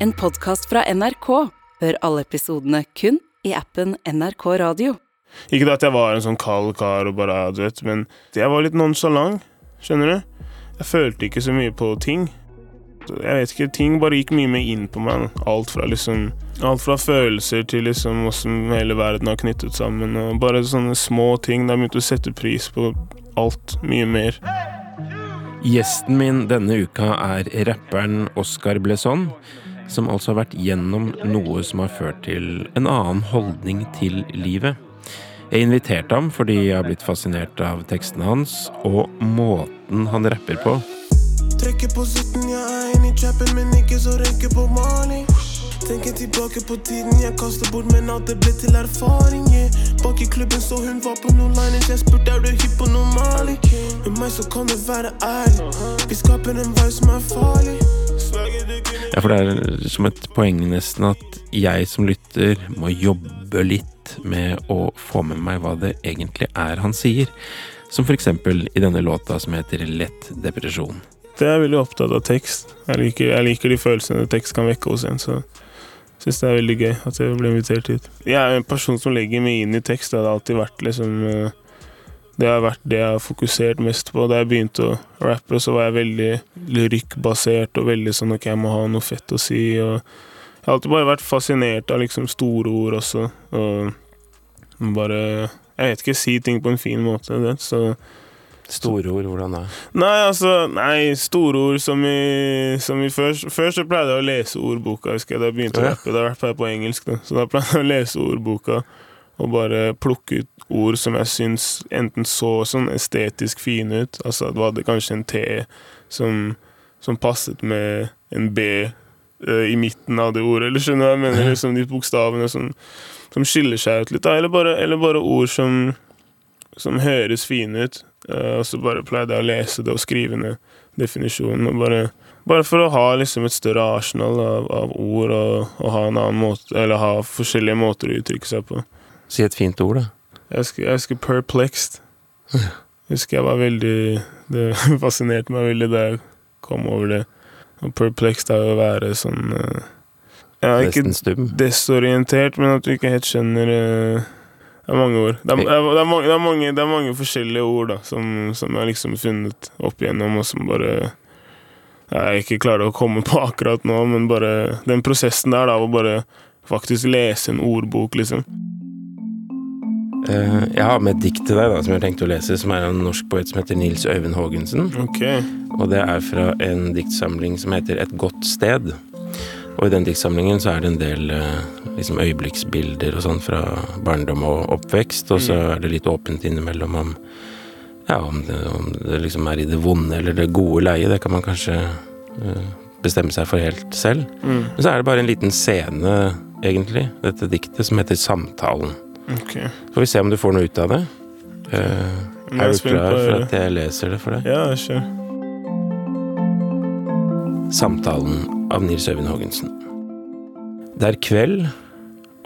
En podkast fra NRK. Hør alle episodene kun i appen NRK Radio. Ikke at jeg var en sånn kald kar og bare, du vet, men jeg var litt nonchalant, skjønner du? Jeg følte ikke så mye på ting. Jeg vet ikke, ting bare gikk mye mer inn på meg. Alt fra liksom Alt fra følelser til liksom hvordan hele verden har knyttet sammen. Og bare sånne små ting. Da jeg begynte å sette pris på alt mye mer. Gjesten min denne uka er rapperen Oscar Blesson, som altså har vært gjennom noe som har ført til en annen holdning til livet. Jeg inviterte ham fordi jeg har blitt fascinert av tekstene hans og måten han rapper på. Trekker på sutten, jeg er inne i trappen, men ikke så røyker på Mali. Tenker tilbake på tiden jeg kasta bort, men alt det ble til erfaring Bak i klubben så hun var på noen liners, jeg spurte er du hypp på noe Mali. Med meg så kan du være ærlig, vi skaper en vei som er farlig. Ja, for det er som et poeng nesten at jeg som lytter må jobbe litt med å få med meg hva det egentlig er han sier. Som for eksempel i denne låta som heter Lett depresjon. Det er veldig opptatt av tekst. Jeg liker, jeg liker de følelsene tekst kan vekke hos en. så syns det er veldig gøy at jeg ble invitert hit. Jeg er en person som legger meg inn i tekst. Det har alltid vært liksom eh, Det har vært det jeg har fokusert mest på. Da jeg begynte å rappe, så var jeg veldig lyrikkbasert og veldig sånn ok, jeg må ha noe fett å si. og Jeg har alltid bare vært fascinert av liksom store ord også. Og bare Jeg vet ikke, si ting på en fin måte. Det, så Store ord, hvordan da? Nei, altså Nei, store ord som i, som i først, først så pleide jeg å lese ordboka, husker jeg. Da jeg begynte å rappe. Da rappet jeg på engelsk, da. Så da pleide jeg å lese ordboka og bare plukke ut ord som jeg syns enten så sånn estetisk fine ut. Altså du hadde kanskje en T som, som passet med en B uh, i midten av det ordet, eller skjønner du hva jeg mener? Liksom de bokstavene som, som skiller seg ut litt, da. Eller bare, eller bare ord som, som høres fine ut. Uh, og så bare pleide jeg å lese det og skrive ned definisjonen. Og bare, bare for å ha liksom et større arsenal av, av ord og, og, ha en annen måte Eller ha forskjellige måter å uttrykke seg på. Si et fint ord, da. Jeg husker, jeg husker 'perplexed'. Jeg husker jeg var veldig Det fascinerte meg veldig da jeg kom over det. Og 'perplexed' er jo å være sånn uh, ja, Ikke desorientert, men at du ikke helt skjønner uh, det er mange ord. Det er, det er, det er mange, det er mange forskjellige ord da, som, som jeg har liksom funnet opp igjennom, og som bare jeg ikke klarer å komme på akkurat nå, men bare den prosessen der, da, å bare faktisk lese en ordbok, liksom. Uh, jeg har med et dikt til deg da, som jeg har tenkt å lese, som er av en norsk poet som heter Nils Øyvind Haagensen. Okay. Og det er fra en diktsamling som heter Et godt sted. Og i den diktsamlingen så er det en del uh, liksom øyeblikksbilder og sånn fra barndom og oppvekst, og så mm. er det litt åpent innimellom om ja, om det, om det, liksom er i det vonde eller det gode leie. Det kan man kanskje uh, bestemme seg for helt selv. Mm. Men så er det bare en liten scene, egentlig, dette diktet, som heter Samtalen. Okay. Får vi se om du får noe ut av det. Uh, er du klar for at jeg leser det for deg? Ja, sure. Samtalen av Nils Øyvind Haagensen. Det er kveld,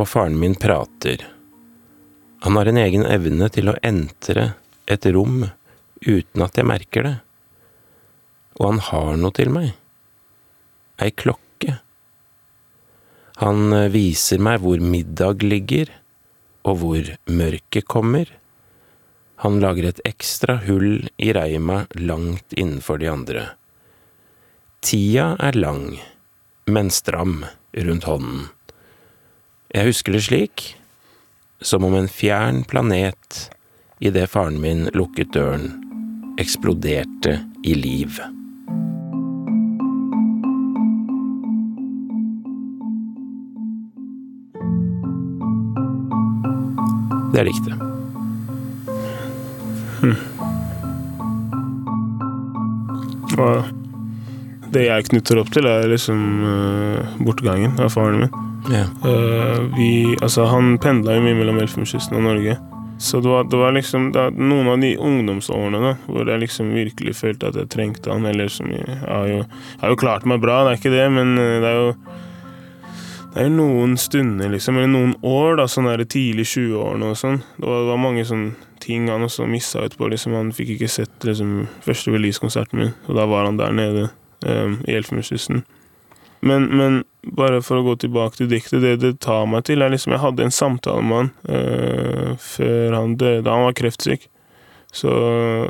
og faren min prater. Han har en egen evne til å entre et rom uten at jeg merker det. Og han har noe til meg. Ei klokke. Han viser meg hvor middag ligger, og hvor mørket kommer. Han lager et ekstra hull i reima langt innenfor de andre. Tida er lang, men stram rundt hånden. Jeg husker det slik, som om en fjern planet, idet faren min lukket døren, eksploderte i liv. Det er diktet. Hm. Wow. Det jeg knytter opp til, er liksom uh, bortgangen av faren min. Yeah. Uh, vi, altså, han pendla jo mye mellom Elfenbenskysten og Norge. Så det var, det var liksom det noen av de ungdomsårene da, hvor jeg liksom virkelig følte at jeg trengte han. Eller som jeg, jeg, har jo, jeg har jo klart meg bra, det er ikke det, men uh, det er jo det er jo noen stunder, liksom, eller noen år, da, sånn der tidlig 20-årene og sånn. Det var, det var mange sånne ting han også missa ut på. liksom, Han fikk ikke sett liksom, første releasekonserten min, og da var han der nede um, i Elfenbenskysten. Men, men, bare for å gå tilbake til diktet, det det tar meg til, er liksom Jeg hadde en samtale med han eh, før han døde. Han var kreftsyk. Så,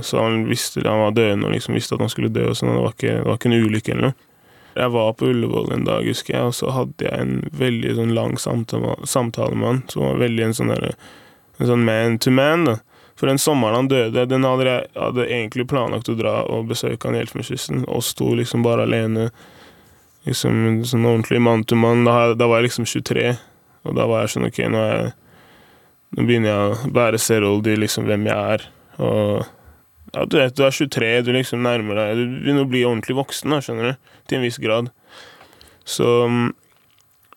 så han visste han var døende og liksom visste at han skulle dø. og sånn, det, det var ikke en ulykke eller noe. Jeg var på Ullevål en dag, husker jeg, og så hadde jeg en veldig sånn lang samtale, med han. Som var veldig en sånn der, en sånn man to man. da. For den sommeren han døde, den hadde jeg hadde egentlig planlagt å dra og besøke han i Elfenbenskysten. og to liksom bare alene. Liksom sånn ordentlig mann til mann. Da, da var jeg liksom 23, og da var jeg sånn OK, nå, jeg, nå begynner jeg å bære serold i liksom hvem jeg er. Og ja, du vet, du er 23, du liksom nærmer deg Du begynner å bli ordentlig voksen, da, skjønner du. Til en viss grad. Så,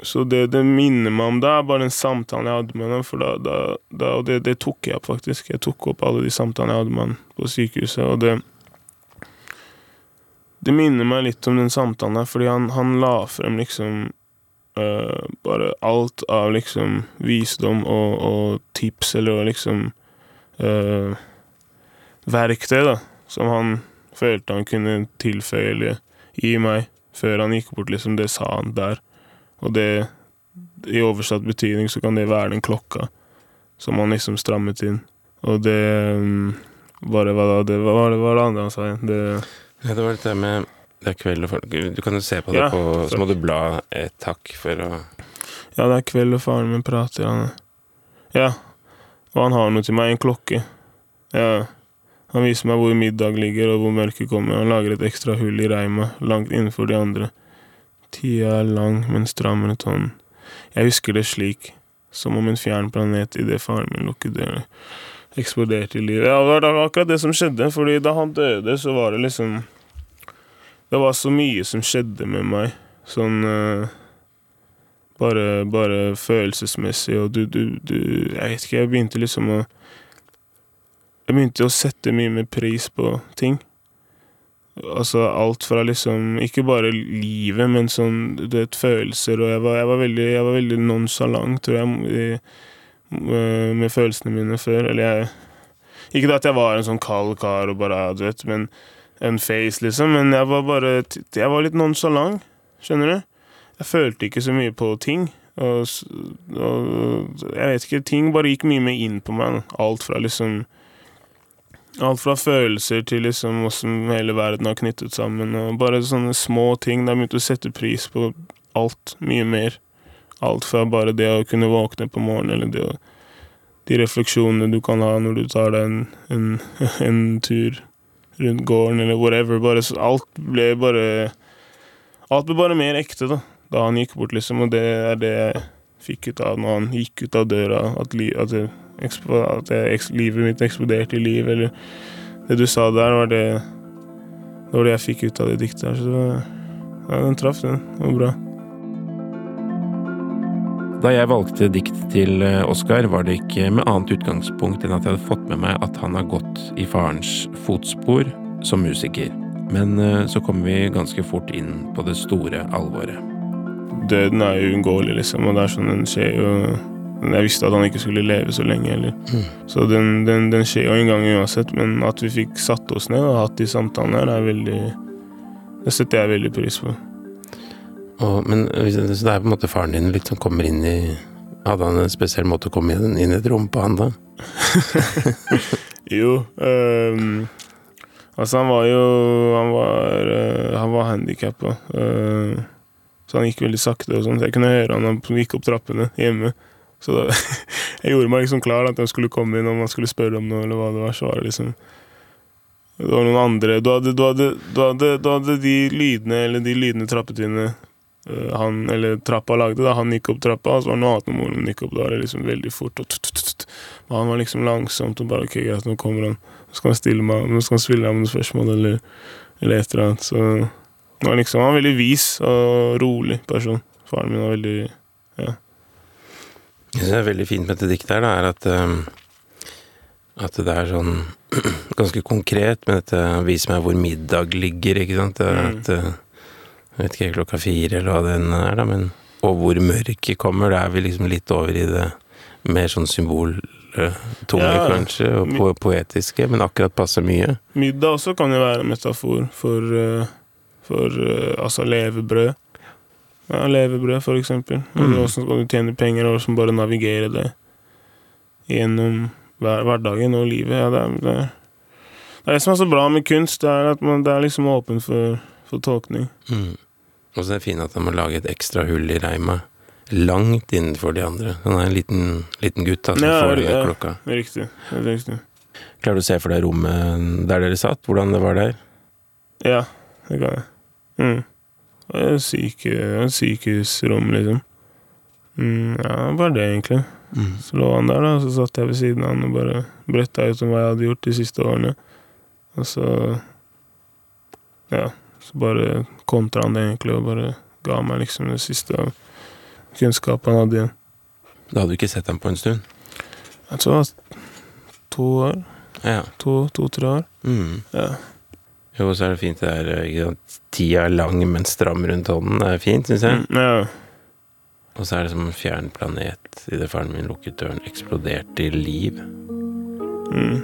så det det minner meg om da, er bare den samtalen jeg hadde med ham. For da, da, da Og det, det tok jeg opp, faktisk. Jeg tok opp alle de samtalene jeg hadde med ham på sykehuset, og det Det minner meg litt om den samtalen der, fordi han, han la frem liksom Uh, bare alt av liksom visdom og, og tips, eller liksom øh, verktøy da, som han følte han kunne tilføye eller gi meg før han gikk bort. liksom Det sa han der. Og det, i oversatt betydning, så kan det være den klokka som han liksom strammet inn. Og det um, Bare hva da? Det var det, var det andre han sa igjen? Det Ja, det var dette med det er kveld og folk Du kan jo se på det Ja, på Så må du bla et takk for å Ja, det er kveld, og faren min prater. Han Ja. Og han har noe til meg. En klokke. Ja. Han viser meg hvor middag ligger, og hvor mørket kommer. Han lager et ekstra hull i reima, langt innenfor de andre. Tida er lang, men stram rundt hånden. Jeg husker det slik, som om en fjern planet idet faren min lukket døren. Eksploderte i livet. Ja, det var akkurat det som skjedde, fordi da han døde, så var det liksom Det var så mye som skjedde med meg. Sånn uh, bare, bare følelsesmessig, og du, du, du Jeg vet ikke, jeg begynte liksom å Jeg begynte å sette mye mer pris på ting. Altså alt fra liksom Ikke bare livet, men sånn du vet, følelser, og jeg var, jeg var veldig, jeg var veldig nonchalant, tror jeg, med, med følelsene mine før. Eller jeg Ikke det at jeg var en sånn kald kar og bare, du vet, men en face, liksom, men jeg var bare Jeg var litt nonchalant, skjønner du? Jeg følte ikke så mye på ting. Og, og jeg vet ikke, ting bare gikk mye mer inn på meg. Alt fra liksom Alt fra følelser til liksom hvordan hele verden har knyttet sammen. Og bare sånne små ting. Det jeg begynt å sette pris på alt mye mer. Alt fra bare det å kunne våkne på morgenen, eller det å De refleksjonene du kan ha når du tar deg en, en, en tur rundt gården, eller whatever. Bare, alt ble bare Alt ble bare mer ekte, da da han gikk bort, liksom, og det er det jeg fikk ut av når han gikk ut av døra, at, at, det, at jeg, livet mitt eksploderte i liv, eller det du sa der, var det Det var det jeg fikk ut av det diktet her, så det var Ja, den traff, den. Det var bra. Da jeg valgte dikt til eh, Oscar, var det ikke med annet utgangspunkt enn at jeg hadde fått med meg at han har gått i farens fotspor som musiker. Men eh, så kommer vi ganske fort inn på det store alvoret. Døden er uunngåelig, liksom, og det er sånn den skjer jo Jeg visste at han ikke skulle leve så lenge heller. Så den, den, den skjer jo en gang uansett, men at vi fikk satt oss ned og hatt de samtalene her, er veldig Det setter jeg veldig pris på. Og, men så det er på en måte faren din litt som kommer inn i Hadde han en spesiell måte å komme inn, inn i et rom på, han da? Jo Um, Altså, han var jo Han var, uh, han var handikappa. så han gikk veldig sakte og sånn. Så jeg kunne høre han han gikk opp trappene hjemme. Så da, jeg gjorde meg liksom klar at de skulle komme inn om han skulle spørre om noe, eller hva det var. Så var det liksom Det var noen andre Du hadde, du hadde, du hadde, du hadde de lydene, eller de lydene trappetrinnene eh, han, eller trappa lagde, da han gikk opp trappa, og så var det noe annet når moren gikk opp. Da var det liksom veldig fort. Og, og han var liksom langsomt og bare OK, greit, nå kommer han. Nå skal han stille meg Nå skal han spille meg noen spørsmål, eller, eller et eller annet. Så han var liksom Han var veldig vis og rolig person. Faren min var veldig Det som er veldig fint med dette diktet her, da, er at eh, at det er sånn ganske konkret, men dette viser meg hvor middag ligger, ikke sant. Mm. at, eh, jeg vet ikke, klokka fire eller hva den er, da, men Og hvor mørket kommer, da er vi liksom litt over i det mer sånn symboltunge, Ja, kanskje, og po poetiske, men akkurat passer mye. Middag også kan jo være en metafor for, eh, for eh, altså levebrød. Ja, levebrød, for eksempel. Mm. Hvordan skal du tjene penger, og hvordan bare navigere det gjennom hver, hverdagen og livet. Ja, det, er, det, er, det er det som er så bra med kunst, det er at man, det er liksom åpen for, for tolkning. Mm. Og så er det fint at han må lage et ekstra hull i reima. Langt innenfor de andre. Han er en liten, liten gutt da, som Ja, får ja. klokka. Riktig. Det er riktig. Klarer du å se for deg rommet der dere satt? Hvordan det var der? Ja, det kan jeg. Mm. Et syke, sykehusrom, liksom. Mm, ja, bare det, egentlig. Mm. Så lå han der, da, så satt jeg ved siden av han og bare bretta ut om hva jeg hadde gjort de siste årene. Og så Ja, så bare kontra han det egentlig, og bare ga meg liksom det siste av kunnskapen han hadde igjen. Da hadde du ikke sett ham på en stund? Jeg tror det var to år. Ja. To-tre år. Mm. Ja. Jo, så er det fint det er ikke sant, Tida er lang, men stram rundt hånden. Det er fint, syns jeg. Mm, ja. Og så er det som en fjern planet idet faren min lukket døren, eksploderte i liv. Mm.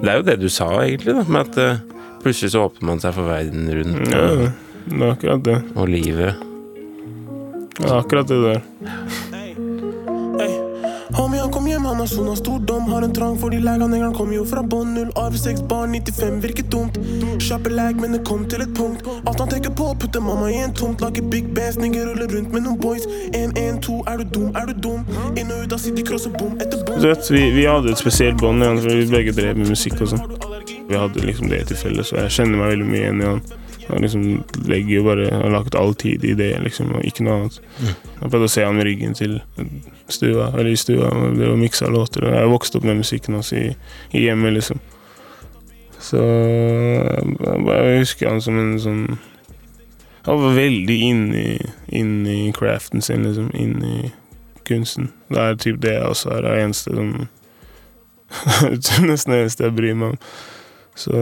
Det er jo det du sa, egentlig, da, med at eh, plutselig så åpner man seg for verden rundt, ja. Det er akkurat det. og livet. Er akkurat det der. Han har sona. Har en trang for de legene, han kom jo fra bånn. Null arv, seks barn, 95 virker dumt. Kjappe lag, men det kom til et punkt. Alt han tenker på, putter mamma i en tomt. Lager big bands, nigger ruller rundt med noen boys. 1-1-2, er du dum, er du dum? Inn og ut av City Cross og bom etter bom. Vi, vi hadde et spesielt bånd, vi begge drev med musikk og sånn. Vi hadde liksom det til felles, og jeg kjenner meg veldig mye igjen i han. Han liksom legger jo bare Han har lagt all tid i det, liksom, og ikke noe annet. Jeg pleide å se han med ryggen til stua, eller i stua, og det var miksa låter. og Jeg vokste opp med musikken hans i, i hjemmet, liksom. Så jeg bare husker han som en sånn Han var veldig inne i, craften sin, liksom. Inne i kunsten. Det er typ det jeg også er. Det eneste som Nesten det eneste jeg bryr meg om. Så.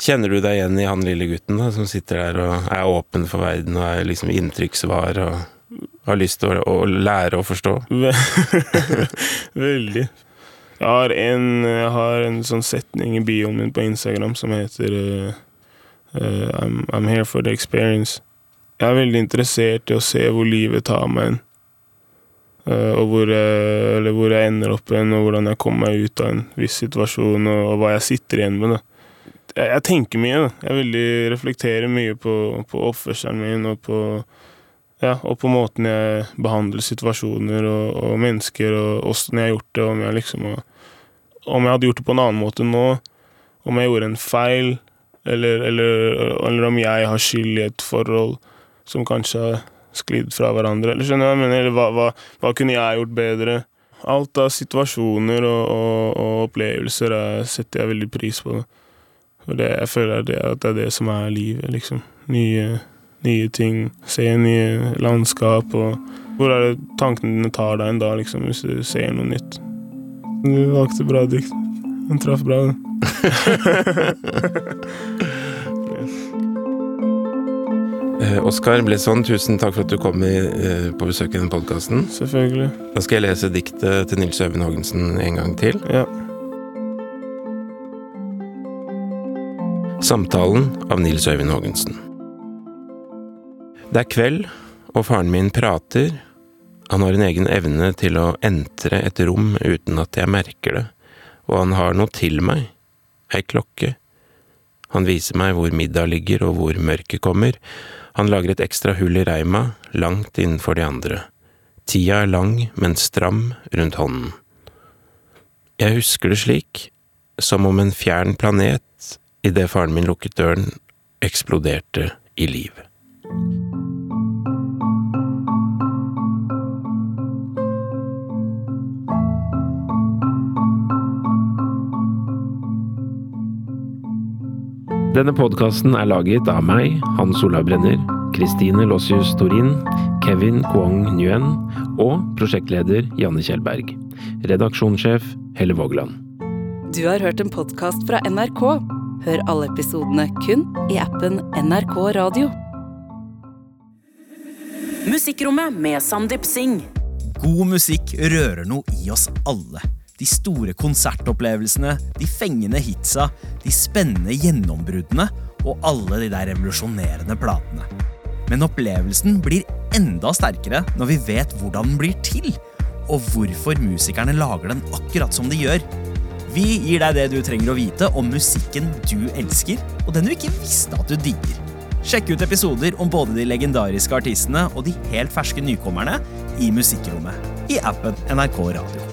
Kjenner du deg igjen i han lille gutten da, som sitter der og er åpen for verden og er liksom inntrykksvar og har lyst til å, å lære å forstå? Veldig. Jeg har, en, jeg har en sånn setning i bioen min på Instagram som heter uh, I'm, I'm here for the experience. Jeg er veldig interessert i å se hvor livet tar meg hen. Eh, og hvor jeg, hvor jeg ender opp igjen, og hvordan jeg kommer meg ut av en viss situasjon, og, og hva jeg sitter igjen med. da. Jeg, jeg tenker mye. da. Jeg veldig reflekterer mye på, på oppførselen min og på ja, og på måten jeg behandler situasjoner og, og mennesker, og åssen jeg har gjort det, om jeg liksom Om jeg hadde gjort det på en annen måte nå, om jeg gjorde en feil, eller, eller, eller om jeg har skyld i et forhold som kanskje sklidd fra hverandre. Eller skjønner du hva jeg mener? Hva, hva, hva kunne jeg gjort bedre? Alt av situasjoner og, og, og opplevelser er, setter jeg veldig pris på. For det, jeg føler det, at det er det som er livet, liksom. Nye nye ting, se nye landskap og Hvor er det tankene dine tar deg en dag, liksom, hvis du ser noe nytt? Du valgte bra dikt. Den traff bra, den. Eh, Oskar Blesson, tusen takk for at du kom i, eh, på besøk i denne podkasten. Selvfølgelig. Da skal jeg lese diktet til Nils Øyvind Haagensen en gang til. Ja. Samtalen av Nils Øyvind Haagensen. Det er kveld, og faren min prater. Han har en egen evne til å entre et rom uten at jeg merker det, og han har noe til meg, ei klokke. Han viser meg hvor middag ligger og hvor mørket kommer. Han lager et ekstra hull i reima, langt innenfor de andre. Tida er lang, men stram rundt hånden. Jeg husker det slik, som om en fjern planet, idet faren min lukket døren, eksploderte i liv. Denne podkasten er laget av meg, Hans Olav Brenner, Kristine Lossius Torin, Kevin Kuang Nguyen og prosjektleder Janne Kjellberg. Redaksjonssjef Helle Vågland. Du har hørt en podkast fra NRK. Hør alle episodene kun i appen NRK Radio. Musikkrommet med Sandeep Singh. God musikk rører noe i oss alle. De store konsertopplevelsene, de fengende hitsa, de spennende gjennombruddene og alle de der revolusjonerende platene. Men opplevelsen blir enda sterkere når vi vet hvordan den blir til, og hvorfor musikerne lager den akkurat som de gjør. Vi gir deg det du trenger å vite om musikken du elsker, og den du ikke visste at du digger. Sjekk ut episoder om både de legendariske artistene og de helt ferske nykommerne i Musikkrommet i appen NRK Radio.